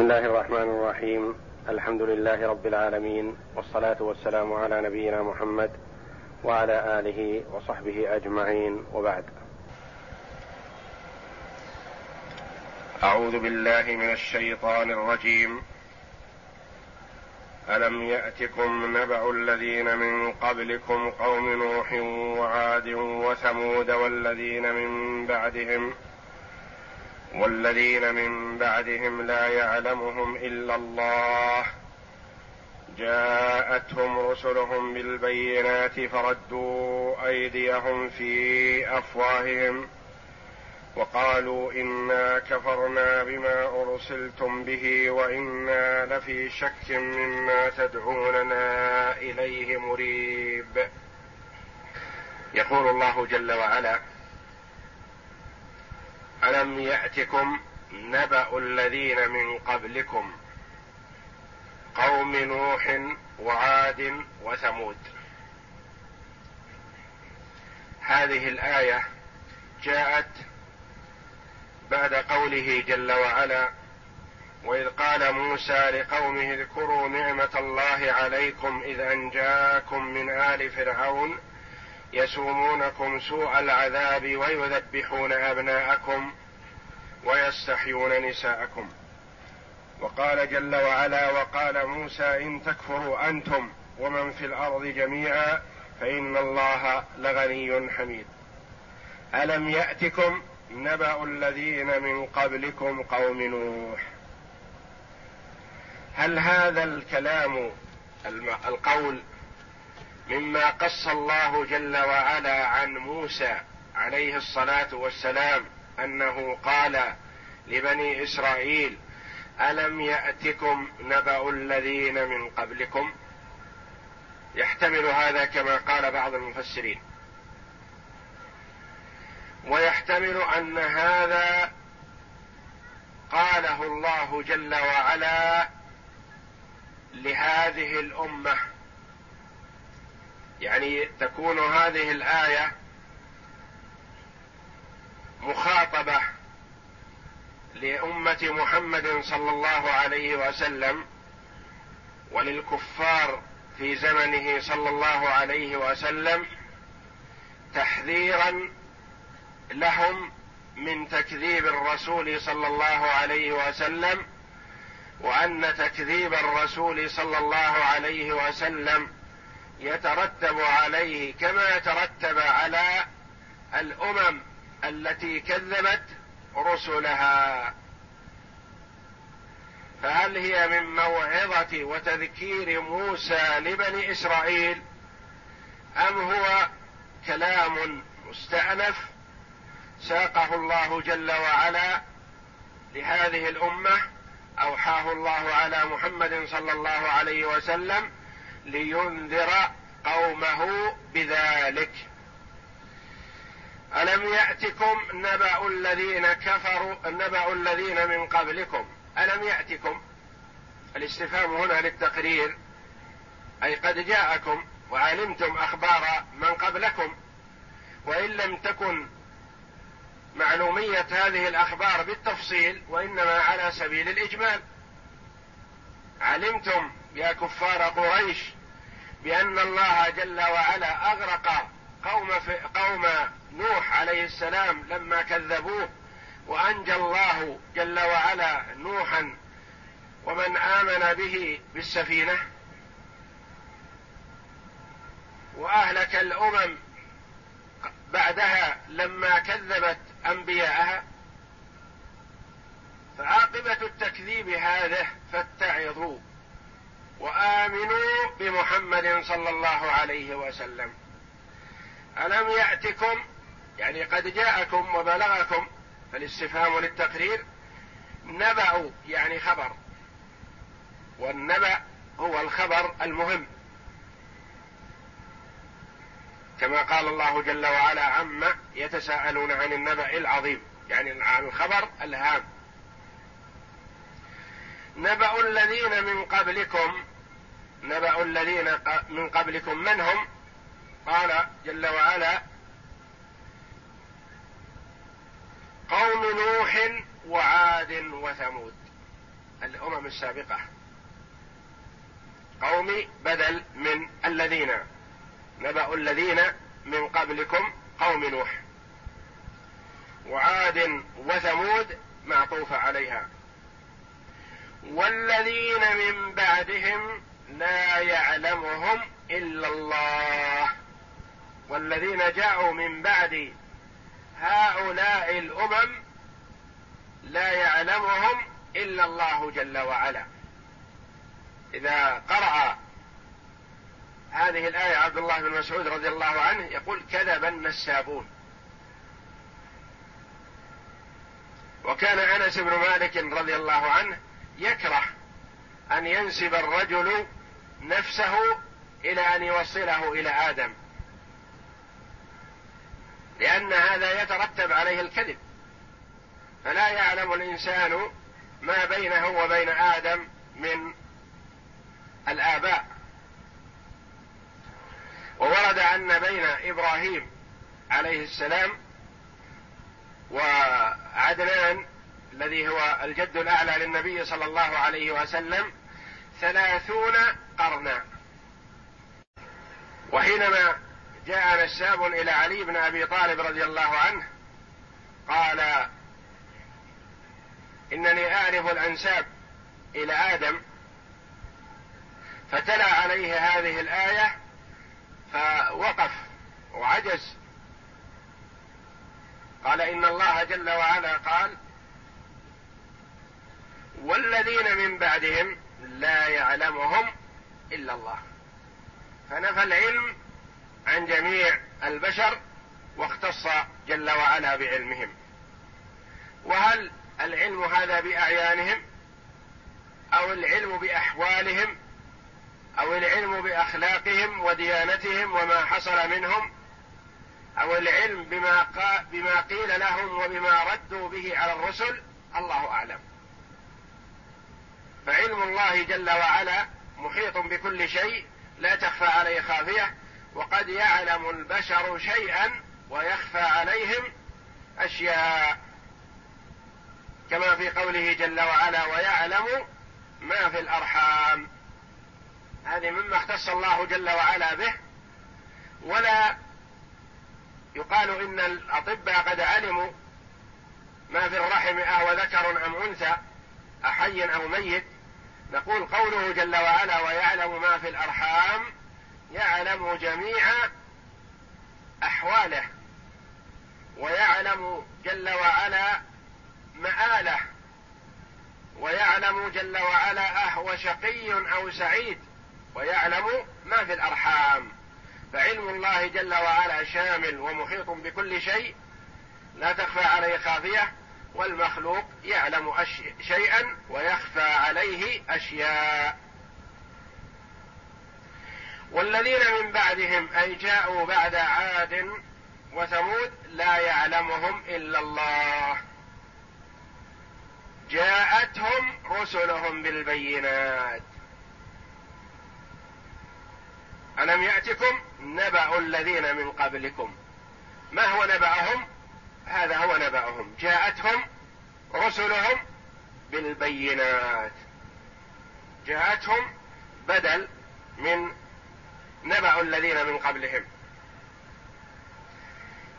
بسم الله الرحمن الرحيم الحمد لله رب العالمين والصلاه والسلام على نبينا محمد وعلى اله وصحبه اجمعين وبعد اعوذ بالله من الشيطان الرجيم الم ياتكم نبا الذين من قبلكم قوم نوح وعاد وثمود والذين من بعدهم والذين من بعدهم لا يعلمهم إلا الله. جاءتهم رسلهم بالبينات فردوا أيديهم في أفواههم وقالوا إنا كفرنا بما أرسلتم به وإنا لفي شك مما تدعوننا إليه مريب. يقول الله جل وعلا ألم يأتكم نبأ الذين من قبلكم؟ قوم نوح وعاد وثمود. هذه الآية جاءت بعد قوله جل وعلا وإذ قال موسى لقومه اذكروا نعمة الله عليكم إذ أنجاكم من آل فرعون. يسومونكم سوء العذاب ويذبحون أبناءكم ويستحيون نساءكم. وقال جل وعلا وقال موسى إن تكفروا أنتم ومن في الأرض جميعا فإن الله لغني حميد. ألم يأتكم نبأ الذين من قبلكم قوم نوح؟ هل هذا الكلام القول مما قص الله جل وعلا عن موسى عليه الصلاة والسلام أنه قال لبني إسرائيل ألم يأتكم نبأ الذين من قبلكم؟ يحتمل هذا كما قال بعض المفسرين. ويحتمل أن هذا قاله الله جل وعلا لهذه الأمة. يعني تكون هذه الآية مخاطبة لأمة محمد صلى الله عليه وسلم وللكفار في زمنه صلى الله عليه وسلم تحذيرا لهم من تكذيب الرسول صلى الله عليه وسلم وأن تكذيب الرسول صلى الله عليه وسلم يترتب عليه كما ترتب على الأمم التي كذبت رسلها. فهل هي من موعظة وتذكير موسى لبني إسرائيل؟ أم هو كلام مستأنف ساقه الله جل وعلا لهذه الأمة أوحاه الله على محمد صلى الله عليه وسلم لينذر قومه بذلك. ألم يأتكم نبأ الذين كفروا نبأ الذين من قبلكم؟ ألم يأتكم؟ الاستفهام هنا للتقرير أي قد جاءكم وعلمتم أخبار من قبلكم وإن لم تكن معلومية هذه الأخبار بالتفصيل وإنما على سبيل الإجمال. علمتم يا كفار قريش بأن الله جل وعلا أغرق قوم قوم نوح عليه السلام لما كذبوه وأنجى الله جل وعلا نوحا ومن آمن به بالسفينة. وأهلك الأمم بعدها لما كذبت أنبياءها. فعاقبة التكذيب هذه فاتعظوا. وآمنوا بمحمد صلى الله عليه وسلم. ألم يأتكم؟ يعني قد جاءكم وبلغكم فالاستفهام للتقرير نبأ يعني خبر. والنبأ هو الخبر المهم. كما قال الله جل وعلا عما يتساءلون عن النبأ العظيم يعني عن الخبر الهام. نبأ الذين من قبلكم نبأ الذين من قبلكم من هم قال جل وعلا قوم نوح وعاد وثمود الأمم الأمم السابقة قوم بدل من الذين نبأ الذين من قبلكم قوم نوح وعاد وثمود معطوف عليها والذين من بعدهم لا يعلمهم إلا الله. والذين جاءوا من بعد هؤلاء الأمم لا يعلمهم إلا الله جل وعلا. إذا قرأ هذه الآية عبد الله بن مسعود رضي الله عنه يقول كذب النسابون. وكان أنس بن مالك رضي الله عنه يكره أن ينسب الرجل نفسه إلى أن يوصله إلى آدم. لأن هذا يترتب عليه الكذب. فلا يعلم الإنسان ما بينه وبين آدم من الآباء. وورد أن بين إبراهيم عليه السلام وعدنان الذي هو الجد الأعلى للنبي صلى الله عليه وسلم ثلاثون قرنا وحينما جاء نساب إلى علي بن أبي طالب رضي الله عنه قال إنني أعرف الأنساب إلى آدم فتلا عليه هذه الآية فوقف وعجز. قال إن الله جل وعلا قال والذين من بعدهم لا يعلمهم إلا الله. فنفى العلم عن جميع البشر واختص جل وعلا بعلمهم. وهل العلم هذا بأعيانهم أو العلم بأحوالهم أو العلم بأخلاقهم وديانتهم وما حصل منهم أو العلم بما بما قيل لهم وبما ردوا به على الرسل؟ الله أعلم. فعلم الله جل وعلا محيط بكل شيء لا تخفى عليه خافية وقد يعلم البشر شيئا ويخفى عليهم أشياء. كما في قوله جل وعلا ويعلم ما في الأرحام. هذه مما اختص الله جل وعلا به. ولا يقال إن الأطباء قد علموا ما في الرحم اهو ذكر أم أنثى احي أو ميت نقول قوله جل وعلا ويعلم ما في الأرحام يعلم جميع أحواله ويعلم جل وعلا مآله ويعلم جل وعلا أهو شقي أو سعيد ويعلم ما في الأرحام. فعلم الله جل وعلا شامل ومحيط بكل شيء لا تخفى عليه خافية. والمخلوق يعلم شيئا ويخفى عليه أشياء. والذين من بعدهم أي جاءوا بعد عاد وثمود لا يعلمهم إلا الله. جاءتهم رسلهم بالبينات. ألم يأتكم نبأ الذين من قبلكم؟ ما هو نبأهم؟ هذا هو نبأهم. جاءتهم رسلهم بالبينات. جاءتهم بدل من نبأ الذين من قبلهم.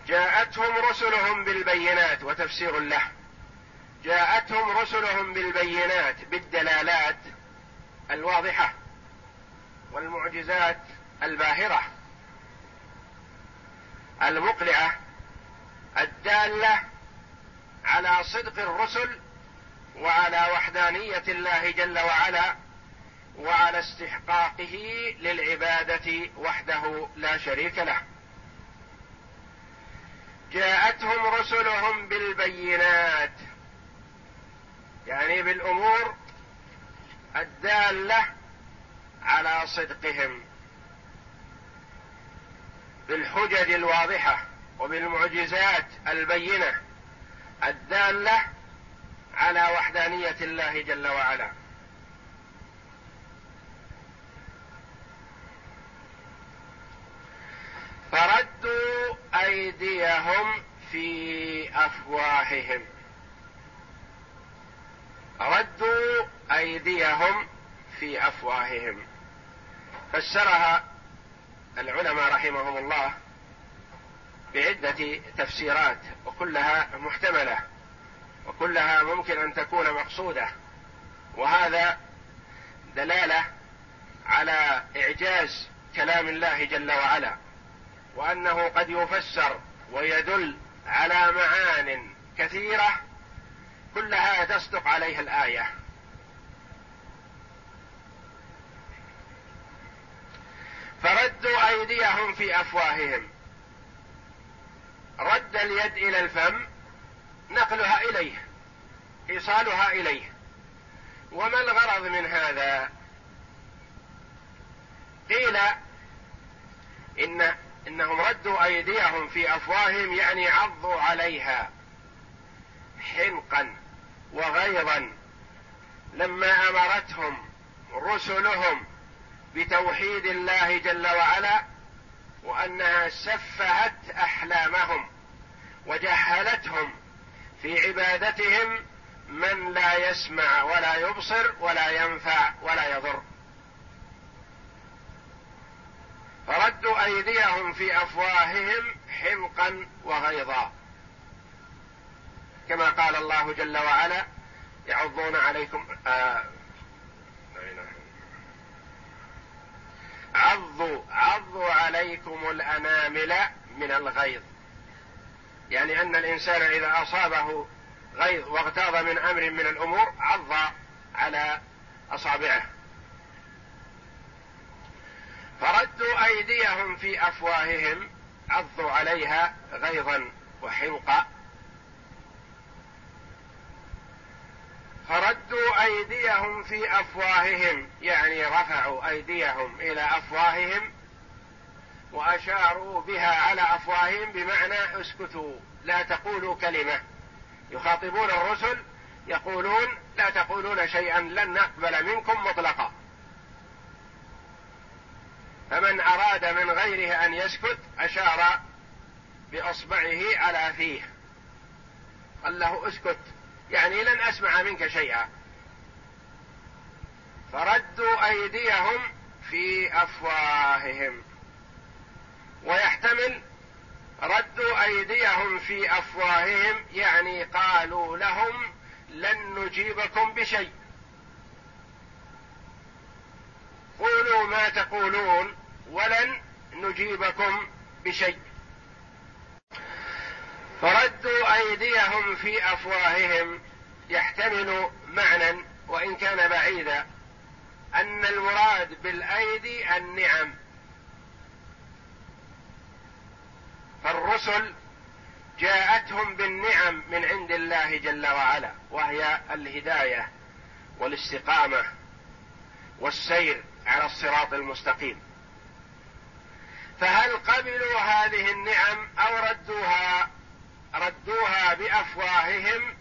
جاءتهم رسلهم بالبينات وتفسير له. جاءتهم رسلهم بالبينات بالدلالات الواضحة والمعجزات الباهرة المقلعة الدالة على صدق الرسل وعلى وحدانية الله جل وعلا وعلى استحقاقه للعبادة وحده لا شريك له. جاءتهم رسلهم بالبينات يعني بالأمور الدالة على صدقهم بالحجج الواضحة. وبالمعجزات البينة الدالة على وحدانية الله جل وعلا. فردوا أيديهم في أفواههم. ردوا أيديهم في أفواههم. فسرها العلماء رحمهم الله بعدة تفسيرات وكلها محتملة وكلها ممكن أن تكون مقصودة وهذا دلالة على إعجاز كلام الله جل وعلا وأنه قد يفسر ويدل على معان كثيرة كلها تصدق عليها الآية. فردوا أيديهم في أفواههم. رد اليد إلى الفم نقلها إليه إيصالها إليه. وما الغرض من هذا؟ قيل ان إنهم ردوا أيديهم في أفواههم يعني عضوا عليها حنقا وغيظا. لما أمرتهم رسلهم بتوحيد الله جل وعلا وأنها سفهت أحلامهم وجهلتهم في عبادتهم من لا يسمع ولا يبصر ولا ينفع ولا يضر. فردوا أيديهم في أفواههم حمقا وغيظا. كما قال الله جل وعلا يعضون عليكم آه عضوا عضوا عليكم الأنامل من الغيظ. يعني أن الإنسان إذا أصابه غيظ واغتاظ من أمر من الأمور عض على أصابعه. فردوا أيديهم في أفواههم عضوا عليها غيظا وحمقا. فردوا أيديهم في أفواههم يعني رفعوا أيديهم إلى أفواههم وأشاروا بها على أفواههم بمعنى اسكتوا لا تقولوا كلمة. يخاطبون الرسل يقولون لا تقولون شيئا لن نقبل منكم مطلقا. فمن أراد من غيره أن يسكت أشار بإصبعه على فيه. قال له اسكت. يعني لن أسمع منك شيئا. فردوا أيديهم في أفواههم. ويحتمل ردوا أيديهم في أفواههم يعني قالوا لهم لن نجيبكم بشيء. قولوا ما تقولون ولن نجيبكم بشيء. فردوا أيديهم في أفواههم. يحتمل معنى وإن كان بعيدا أن المراد بالأيدي النعم. فالرسل جاءتهم بالنعم من عند الله جل وعلا وهي الهداية والاستقامة والسير على الصراط المستقيم. فهل قبلوا هذه النعم أو ردوها؟ ردوها بأفواههم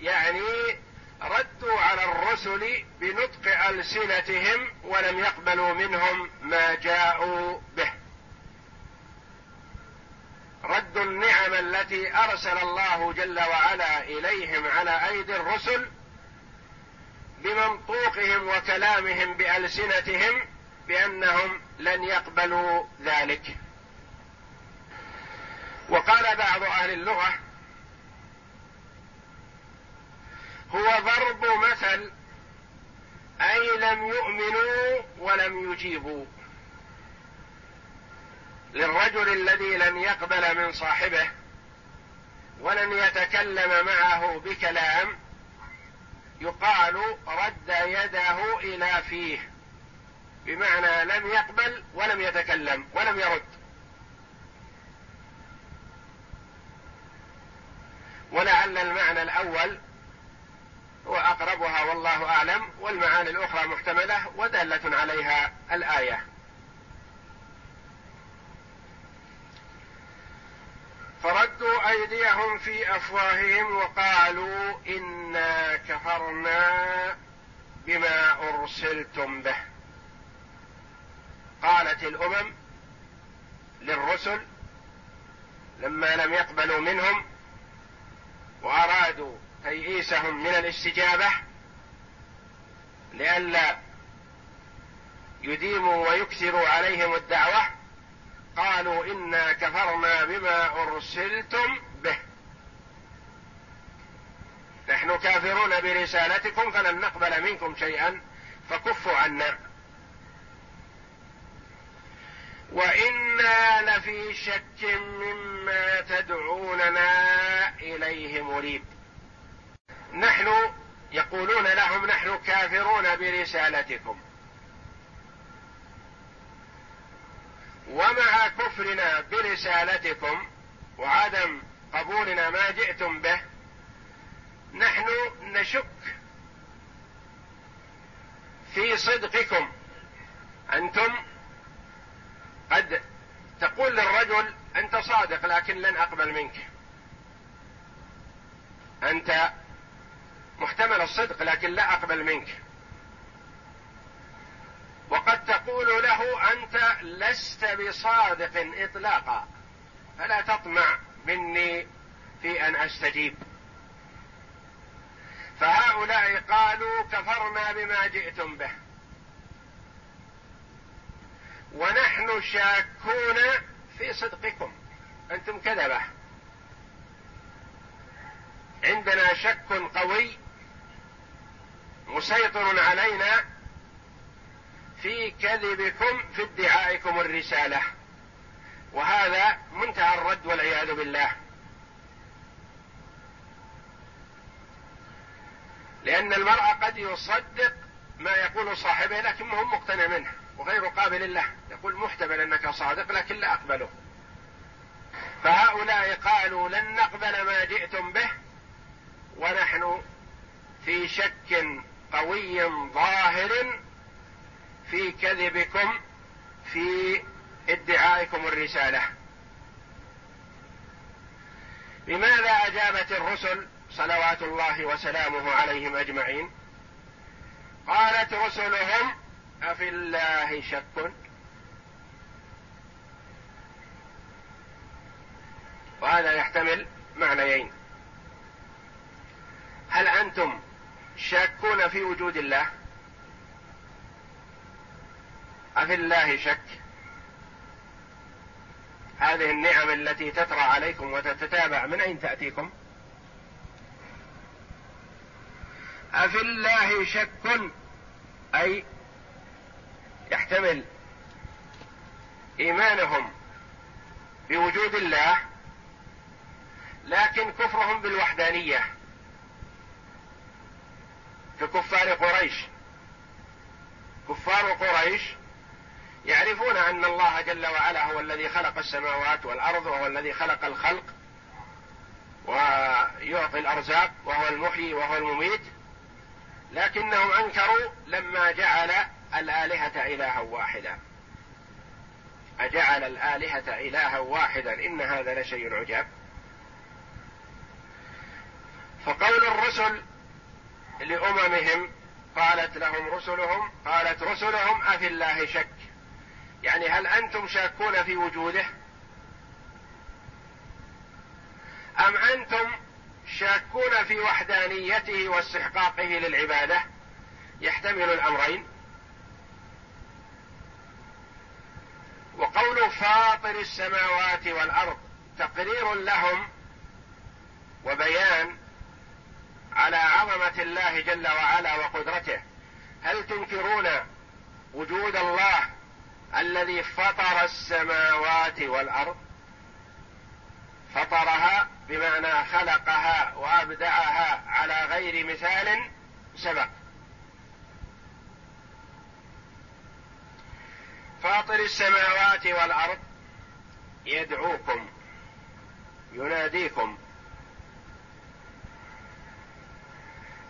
يعني ردوا على الرسل بنطق ألسنتهم ولم يقبلوا منهم ما جاءوا به. رد النعم التي أرسل الله جل وعلا إليهم على أيدي الرسل بمنطوقهم وكلامهم بألسنتهم بأنهم لن يقبلوا ذلك. وقال بعض أهل اللغة هو ضرب مثل أي لم يؤمنوا ولم يجيبوا. للرجل الذي لن يقبل من صاحبه ولن يتكلم معه بكلام يقال رد يده إلى فيه بمعنى لم يقبل ولم يتكلم ولم يرد. ولعل المعنى الأول هو اقربها والله أعلم والمعاني الأخرى محتملة ودالة عليها الآية. فردوا أيديهم في أفواههم وقالوا إنا كفرنا بما أرسلتم به. قالت الأمم للرسل لما لم يقبلوا منهم وأرادوا تيئيسهم من الاستجابة لئلا يديموا ويكثروا عليهم الدعوة. قالوا إنا كفرنا بما أرسلتم به. نحن كافرون برسالتكم فلن نقبل منكم شيئا. فكفوا عنا. وإنا لفي شك مما تدعوننا إليه مريب. نحن يقولون لهم نحن كافرون برسالتكم. ومع كفرنا برسالتكم وعدم قبولنا ما جئتم به نحن نشك في صدقكم. أنتم قد تقول للرجل أنت صادق لكن لن أقبل منك. أنت محتمل الصدق لكن لا أقبل منك. وقد تقول له أنت لست بصادق إطلاقا. فلا تطمع مني في أن أستجيب. فهؤلاء قالوا كفرنا بما جئتم به. ونحن شاكون في صدقكم. أنتم كذبة. عندنا شك قوي مسيطر علينا في كذبكم في ادعائكم الرسالة. وهذا منتهى الرد والعياذ بالله. لأن المرء قد يصدق ما يقول صاحبه لكن هو مقتنع منه. وغير قابل له. يقول محتمل أنك صادق لكن لا أقبله. فهؤلاء قالوا لن نقبل ما جئتم به ونحن في شك قوي ظاهر في كذبكم في ادعائكم الرسالة. بماذا أجابت الرسل صلوات الله وسلامه عليهم أجمعين؟ قالت رسلهم أفي الله شك. وهذا يحتمل معنيين. هل أنتم شاكون في وجود الله؟ أفي الله شك. هذه النعم التي تترى عليكم وتتتابع من أين تأتيكم؟ أفي الله شك. أي يحتمل إيمانهم بوجود الله لكن كفرهم بالوحدانية. ككفار قريش. كفار قريش يعرفون أن الله جل وعلا هو الذي خلق السماوات والأرض وهو الذي خلق الخلق ويعطي الأرزاق وهو المحيي وهو المميت. لكنهم أنكروا لما جعل الآلهة إلها واحدا. أجعل الآلهة إلها واحدا. إن هذا لشيء عجاب. فقول الرسل لأممهم قالت لهم رسلهم قالت رسلهم أفي الله شك؟ يعني هل أنتم شاكون في وجوده؟ أم أنتم شاكون في وحدانيته واستحقاقه للعبادة؟ يحتمل الأمرين. وقول فاطر السماوات والأرض تقرير لهم وبيان على عظمة الله جل وعلا وقدرته. هل تنكرون وجود الله الذي فطر السماوات والأرض؟ فطرها بمعنى خلقها وأبدعها على غير مثال سبق. فاطر السماوات والأرض يدعوكم يناديكم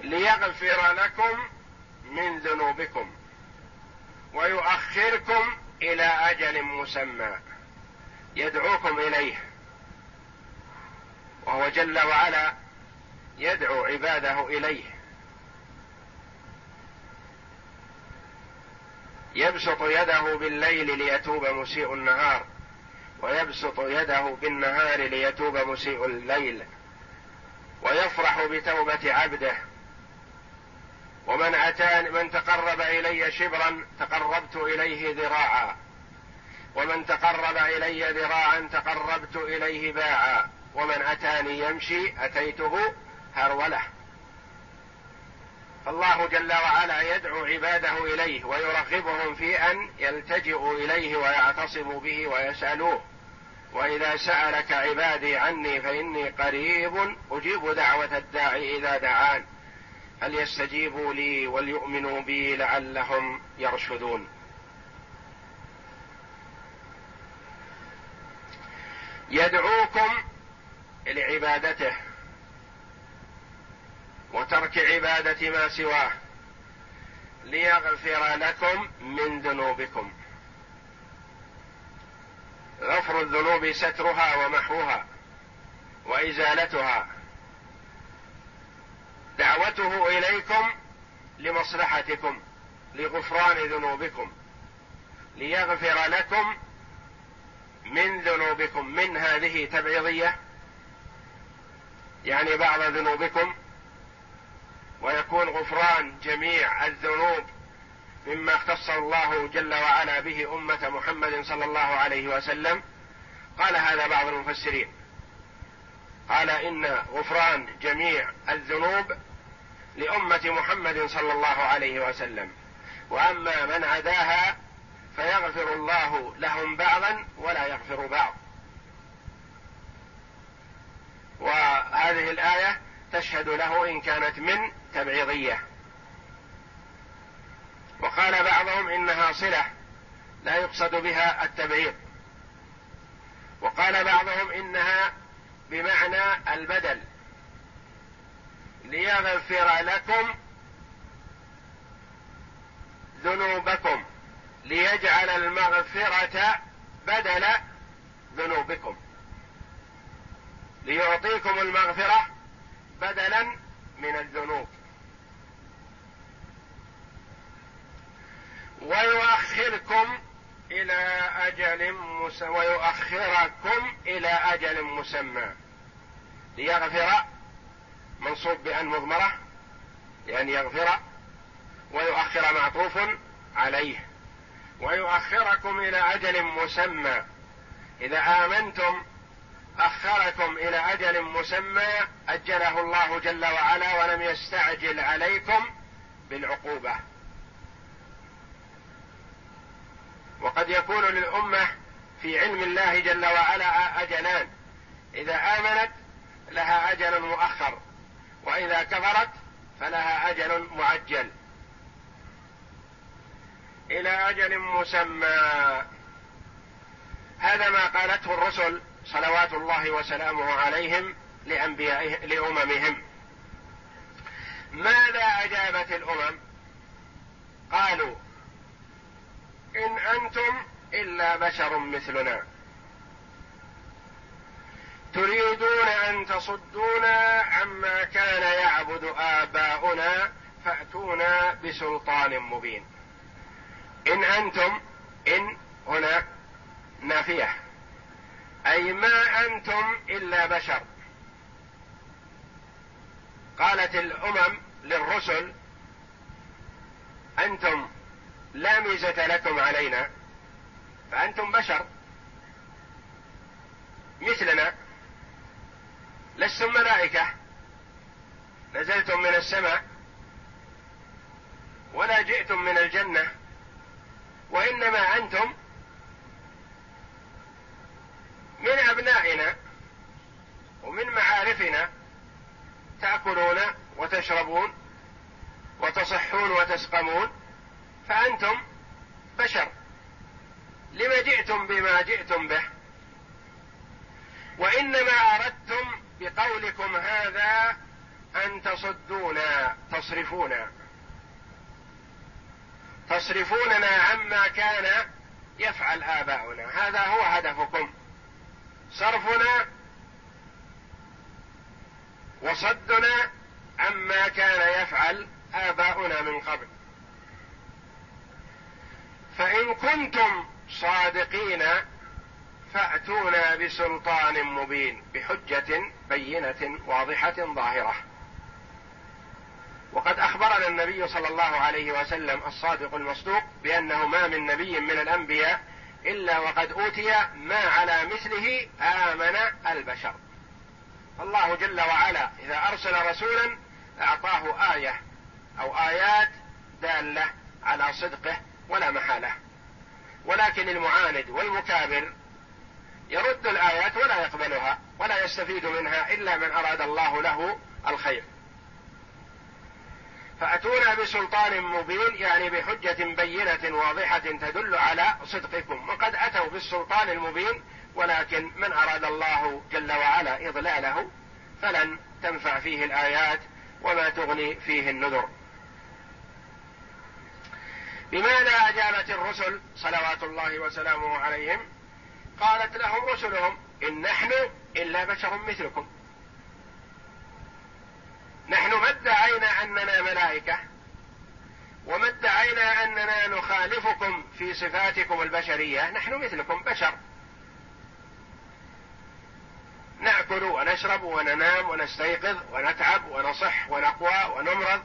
ليغفر لكم من ذنوبكم ويؤخركم إلى أجل مسمى يدعوكم إليه وهو جل وعلا يدعو عباده إليه. يبسط يده بالليل ليتوب مسيء النهار ويبسط يده بالنهار ليتوب مسيء الليل ويفرح بتوبة عبده. ومن أتاني من تقرب إلي شبرا تقربت إليه ذراعا. ومن تقرب إلي ذراعا تقربت إليه باعا. ومن أتاني يمشي أتيته هرولة. فالله جل وعلا يدعو عباده إليه ويرغبهم في أن يلتجئوا إليه ويعتصموا به ويسألوه. وإذا سألك عبادي عني فإني قريب أجيب دعوة الداعي إذا دعان. فليستجيبوا لي وليؤمنوا بي لعلهم يرشدون. يدعوكم لعبادته. وترك عبادة ما سواه ليغفر لكم من ذنوبكم. غفر الذنوب سترها ومحوها وإزالتها. دعوته إليكم لمصلحتكم لغفران ذنوبكم ليغفر لكم من ذنوبكم من هذه تبعيضية. يعني بعض ذنوبكم ويكون غفران جميع الذنوب مما اختص الله جل وعلا به أمة محمد صلى الله عليه وسلم. قال هذا بعض المفسرين. قال إن غفران جميع الذنوب لأمة محمد صلى الله عليه وسلم. وأما من عداها فيغفر الله لهم بعضا ولا يغفر بعض. وهذه الآية تشهد له إن كانت من تبعيضية. وقال بعضهم إنها صلة لا يقصد بها التبعيض. وقال بعضهم إنها بمعنى البدل. ليغفر لكم ذنوبكم. ليجعل المغفرة بدل ذنوبكم. ليعطيكم المغفرة بدلا من الذنوب. ويؤخركم إلى أجل مسمى ويؤخركم إلى أجل مسمى. ليغفر منصوب بأن مضمرة لأن يغفر ويؤخر معطوف عليه. ويؤخركم إلى أجل مسمى. إذا آمنتم أخركم إلى أجل مسمى أجله الله جل وعلا ولم يستعجل عليكم بالعقوبة. وقد يكون للأمة في علم الله جل وعلا أجلان. إذا آمنت لها أجل مؤخر وإذا كفرت فلها أجل معجل. إلى أجل مسمى. هذا ما قالته الرسل صلوات الله وسلامه عليهم لأنبيائهم لأممهم. ماذا أجابت الأمم؟ قالوا إن أنتم إلا بشر مثلنا. تريدون أن تصدونا عما كان يعبد آباؤنا فأتونا بسلطان مبين. إن أنتم إن هنا نافية. أي ما أنتم إلا بشر. قالت الأمم للرسل أنتم لا ميزة لكم علينا فأنتم بشر. مثلنا لستم ملائكة نزلتم من السماء ولا جئتم من الجنة وإنما أنتم من أبنائنا ومن معارفنا تأكلون وتشربون وتصحون وتسقمون فأنتم بشر. لما جئتم بما جئتم به. وإنما أردتم بقولكم هذا أن تصدونا تصرفونا. تصرفوننا عما كان يفعل آباؤنا. هذا هو هدفكم. صرفنا وصدنا عما كان يفعل آباؤنا من قبل. فإن كنتم صادقين فأتونا بسلطان مبين بحجة بينة واضحة ظاهرة. وقد أخبرنا النبي صلى الله عليه وسلم الصادق المصدوق بأنه ما من نبي من الأنبياء إلا وقد أوتي ما على مثله آمن البشر. الله جل وعلا إذا أرسل رسولا أعطاه آية أو آيات دالة على صدقه ولا محالة. ولكن المعاند والمكابر يرد الآيات ولا يقبلها ولا يستفيد منها إلا من أراد الله له الخير. فأتونا بسلطان مبين يعني بحجة بينة واضحة تدل على صدقكم. وقد أتوا بالسلطان المبين ولكن من أراد الله جل وعلا إضلاله فلن تنفع فيه الآيات وما تغني فيه النذر. بماذا أجابت الرسل صلوات الله وسلامه عليهم قالت لهم رسلهم إن نحن إلا بشر مثلكم. نحن ما ادعينا أننا ملائكة وما ادعينا أننا نخالفكم في صفاتكم البشرية نحن مثلكم بشر. نأكل ونشرب وننام ونستيقظ ونتعب ونصح ونقوى ونمرض.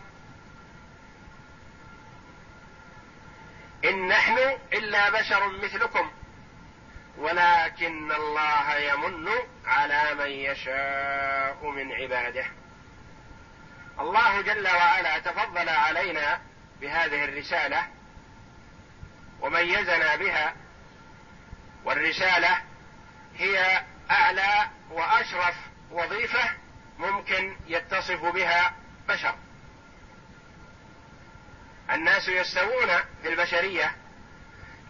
إن نحن إلا بشر مثلكم ولكن الله يمن على من يشاء من عباده. الله جل وعلا تفضل علينا بهذه الرسالة وميزنا بها والرسالة هي أعلى وأشرف وظيفة ممكن يتصف بها بشر. الناس يستوون في البشرية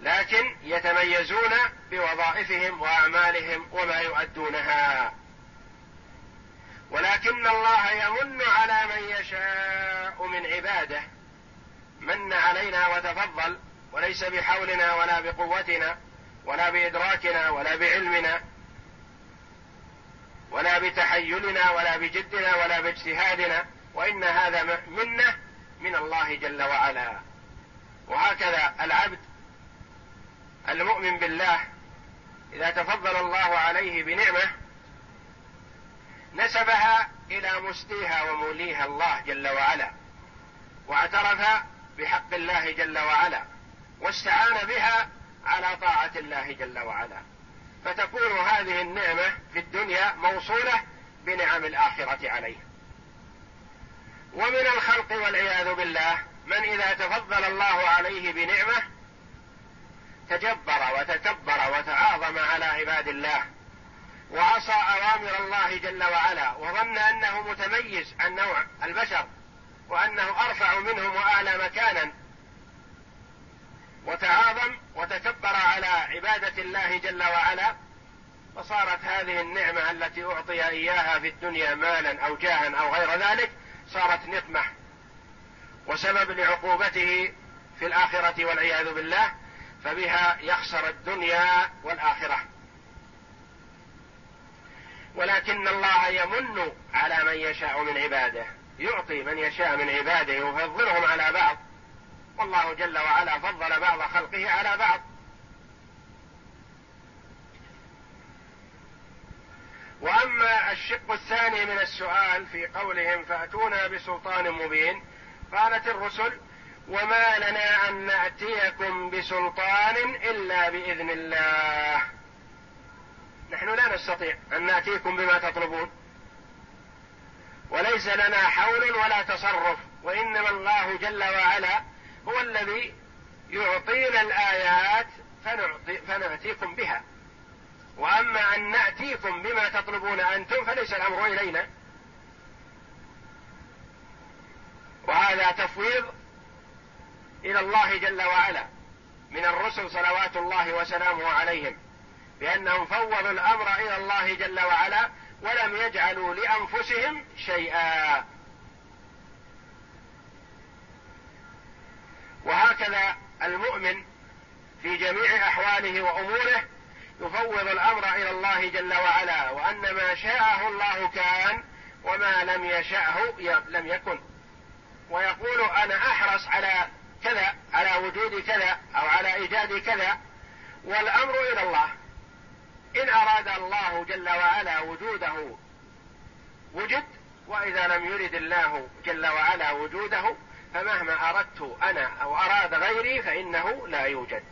لكن يتميزون بوظائفهم وأعمالهم وما يؤدونها. ولكن الله يمن على من يشاء من عباده. من علينا وتفضل وليس بحولنا ولا بقوتنا ولا بإدراكنا ولا بعلمنا ولا بتحيلنا ولا بجدنا ولا باجتهادنا وإن هذا منة من الله جل وعلا. وهكذا العبد المؤمن بالله إذا تفضل الله عليه بنعمة نسبها إلى مسديها وموليها الله جل وعلا واعترف بحق الله جل وعلا واستعان بها على طاعة الله جل وعلا. فتكون هذه النعمة في الدنيا موصولة بنعم الآخرة عليه. ومن الخلق والعياذ بالله من إذا تفضل الله عليه بنعمة تجبر وتكبر وتعاظم على عباد الله وعصى أوامر الله جل وعلا وظن أنه متميز عن نوع البشر وأنه أرفع منهم وأعلى مكانا. وتعاظم وتكبر على عبادة الله جل وعلا فصارت هذه النعمة التي أعطي إياها في الدنيا مالا أو جاها أو غير ذلك صارت نقمة. وسبب لعقوبته في الآخرة والعياذ بالله فبها يخسر الدنيا والآخرة. ولكن الله يمن على من يشاء من عباده يعطي من يشاء من عباده ويفضلهم على بعض. والله جل وعلا فضل بعض خلقه على بعض. وأما الشق الثاني من السؤال في قولهم فأتونا بسلطان مبين. قالت الرسل وما لنا أن نأتيكم بسلطان إلا بإذن الله. نحن لا نستطيع أن نأتيكم بما تطلبون. وليس لنا حول ولا تصرف وإنما الله جل وعلا هو الذي يعطينا الآيات فنعطي فنأتيكم بها. وأما أن نأتيكم بما تطلبون أنتم فليس الأمر إلينا. وهذا تفويض إلى الله جل وعلا. من الرسل صلوات الله وسلامه عليهم. بأنهم فوضوا الأمر إلى الله جل وعلا ولم يجعلوا لأنفسهم شيئا. وهكذا المؤمن في جميع أحواله وأموره يفوض الأمر إلى الله جل وعلا وأن ما شاءه الله كان وما لم يشأه لم يكن. ويقول أنا أحرص على كذا على وجود كذا أو على إيجاد كذا والأمر إلى الله. إن أراد الله جل وعلا وجوده وجد وإذا لم يرد الله جل وعلا وجوده فمهما أردت أنا أو أراد غيري فإنه لا يوجد.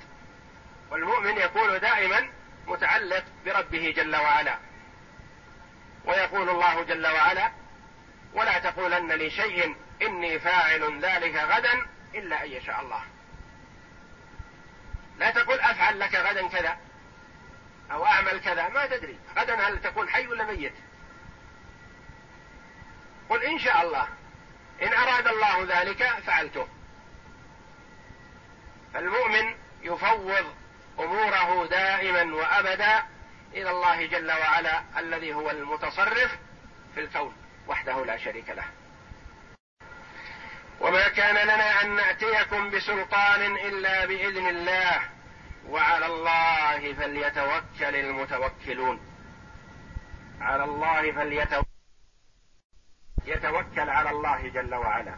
والمؤمن يكون دائما متعلق بربه جل وعلا. ويقول الله جل وعلا ولا تقولن لشيء إني فاعل ذلك غدا إلا أن يشاء الله. لا تقول أفعل لك غدا كذا. أو أعمل كذا ما تدري. غدا هل تكون حي ولا ميت. قل إن شاء الله. إن أراد الله ذلك فعلته. فالمؤمن يفوض أموره دائما وابدا إلى الله جل وعلا الذي هو المتصرف في الكون وحده لا شريك له. وما كان لنا أن نأتيكم بسلطان إلا بإذن الله. وعلى الله فليتوكل المتوكلون. على الله فليتوكل يتوكل على الله جل وعلا.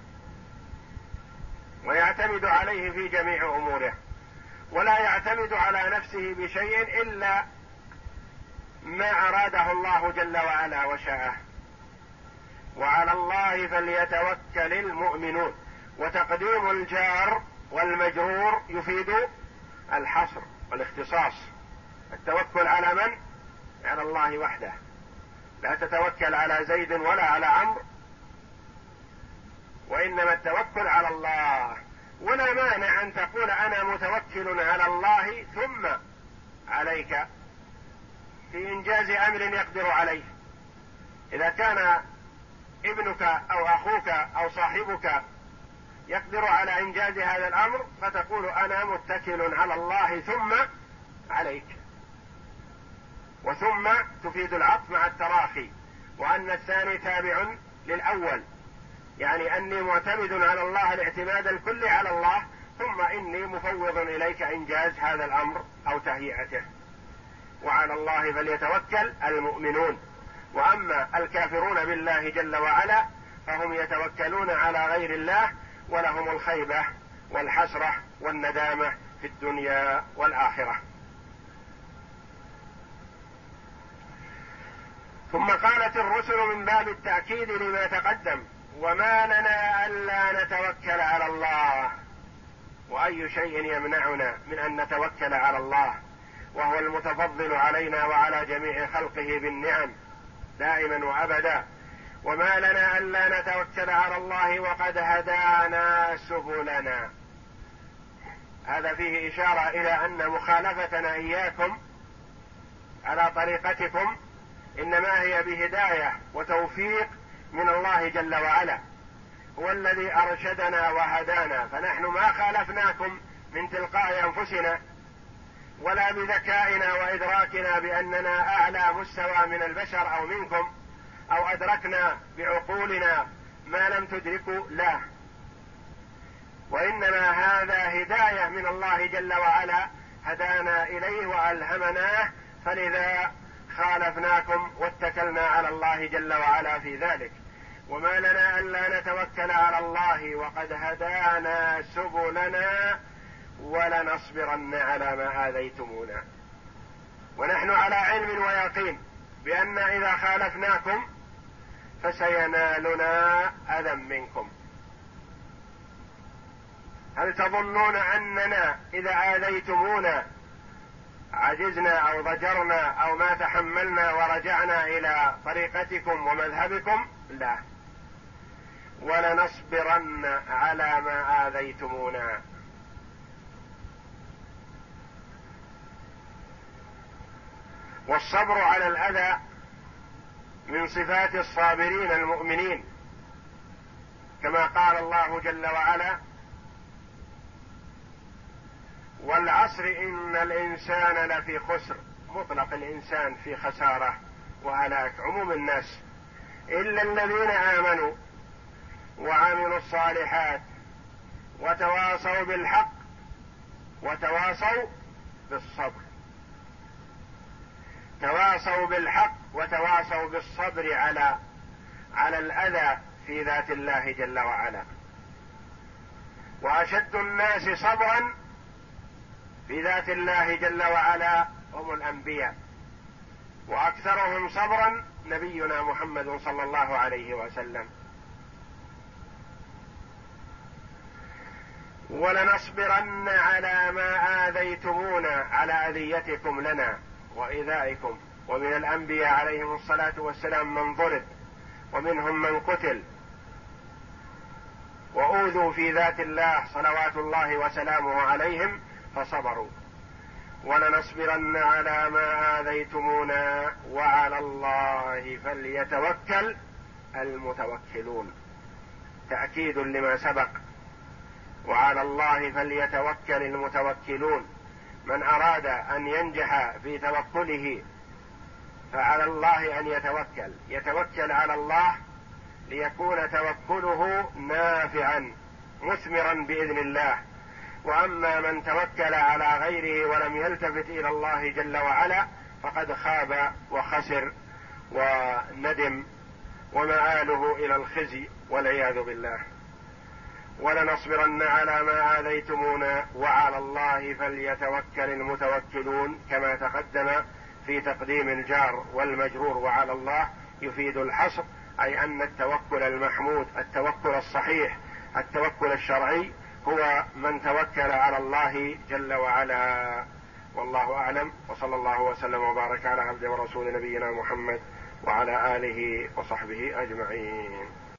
ويعتمد عليه في جميع أموره. ولا يعتمد على نفسه بشيء إلا ما أراده الله جل وعلا وشاءه. وعلى الله فليتوكل المؤمنون. وتقديم الجار والمجرور يفيد الحصر والاختصاص. التوكل على من؟ على الله وحده. لا تتوكل على زيد ولا على عمرو. وإنما التوكل على الله. ولا مانع أن تقول أنا متوكل على الله ثم عليك في إنجاز أمر يقدر عليه. إذا كان ابنك أو أخوك أو صاحبك يقدر على إنجاز هذا الأمر فتقول أنا متكل على الله ثم عليك. وثم تفيد العطف مع التراخي وأن الثاني تابع للأول. يعني أني معتمد على الله الاعتماد الكلي على الله ثم إني مفوض إليك إنجاز هذا الأمر أو تهيئته. وعلى الله فليتوكل المؤمنون. وأما الكافرون بالله جل وعلا فهم يتوكلون على غير الله ولهم الخيبة والحسرة والندامة في الدنيا والآخرة. ثم قالت الرسل من باب التأكيد لما تقدم وما لنا ألا نتوكل على الله. وأي شيء يمنعنا من أن نتوكل على الله؟ وهو المتفضل علينا وعلى جميع خلقه بالنعم دائما وأبدا. وما لنا ألا نتوكل على الله وقد هدانا سبلنا. هذا فيه إشارة إلى أن مخالفتنا إياكم على طريقتكم إنما هي بهداية وتوفيق من الله جل وعلا. هو الذي أرشدنا وهدانا فنحن ما خالفناكم من تلقاء أنفسنا ولا بذكائنا وإدراكنا بأننا أعلى مستوى من البشر أو منكم. أو أدركنا بعقولنا ما لم تدركوا لا. وإنما هذا هداية من الله جل وعلا هدانا إليه وألهمناه فلذا خالفناكم واتكلنا على الله جل وعلا في ذلك. وما لنا ألا نتوكل على الله وقد هدانا سبلنا ولنصبرن على ما آذيتمونا. ونحن على علم ويقين بأن إذا خالفناكم فسينالنا أذى منكم. هل تظنون أننا إذا آذيتمونا عجزنا أو ضجرنا أو ما تحملنا ورجعنا إلى طريقتكم ومذهبكم؟ لا. ولنصبرن على ما آذيتمونا. والصبر على الأذى من صفات الصابرين المؤمنين كما قال الله جل وعلا والعصر إن الإنسان لفي خسر. مطلق الإنسان في خسارة وهلاك عموم الناس. إلا الذين آمنوا وعملوا الصالحات وتواصوا بالحق وتواصوا بالصبر. تواصوا بالحق وتواصوا بالصبر على على الأذى في ذات الله جل وعلا. وأشد الناس صبرا في ذات الله جل وعلا هم الأنبياء. وأكثرهم صبرا نبينا محمد صلى الله عليه وسلم. ولنصبرن على ما آذيتمونا على أذيتكم لنا. وإيذائكم ومن الأنبياء عليهم الصلاة والسلام من ضرب ومنهم من قتل. وأوذوا في ذات الله صلوات الله وسلامه عليهم فصبروا. ولنصبرن على ما آذيتمونا وعلى الله فليتوكل المتوكلون. تأكيد لما سبق. وعلى الله فليتوكل المتوكلون. من أراد أن ينجح في توكله فعلى الله أن يتوكل. يتوكل على الله ليكون توكله نافعا مثمرا بإذن الله. وأما من توكل على غيره ولم يلتفت إلى الله جل وعلا فقد خاب وخسر وندم ومآله إلى الخزي والعياذ بالله. ولنصبرن على ما آذيتمونا وعلى الله فليتوكل المتوكلون كما تقدم في تقديم الجار والمجرور وعلى الله يفيد الحصر أي أن التوكل المحمود التوكل الصحيح التوكل الشرعي هو من توكل على الله جل وعلا. والله أعلم وصلى الله وسلم وبارك على عبد ورسول نبينا محمد وعلى آله وصحبه أجمعين.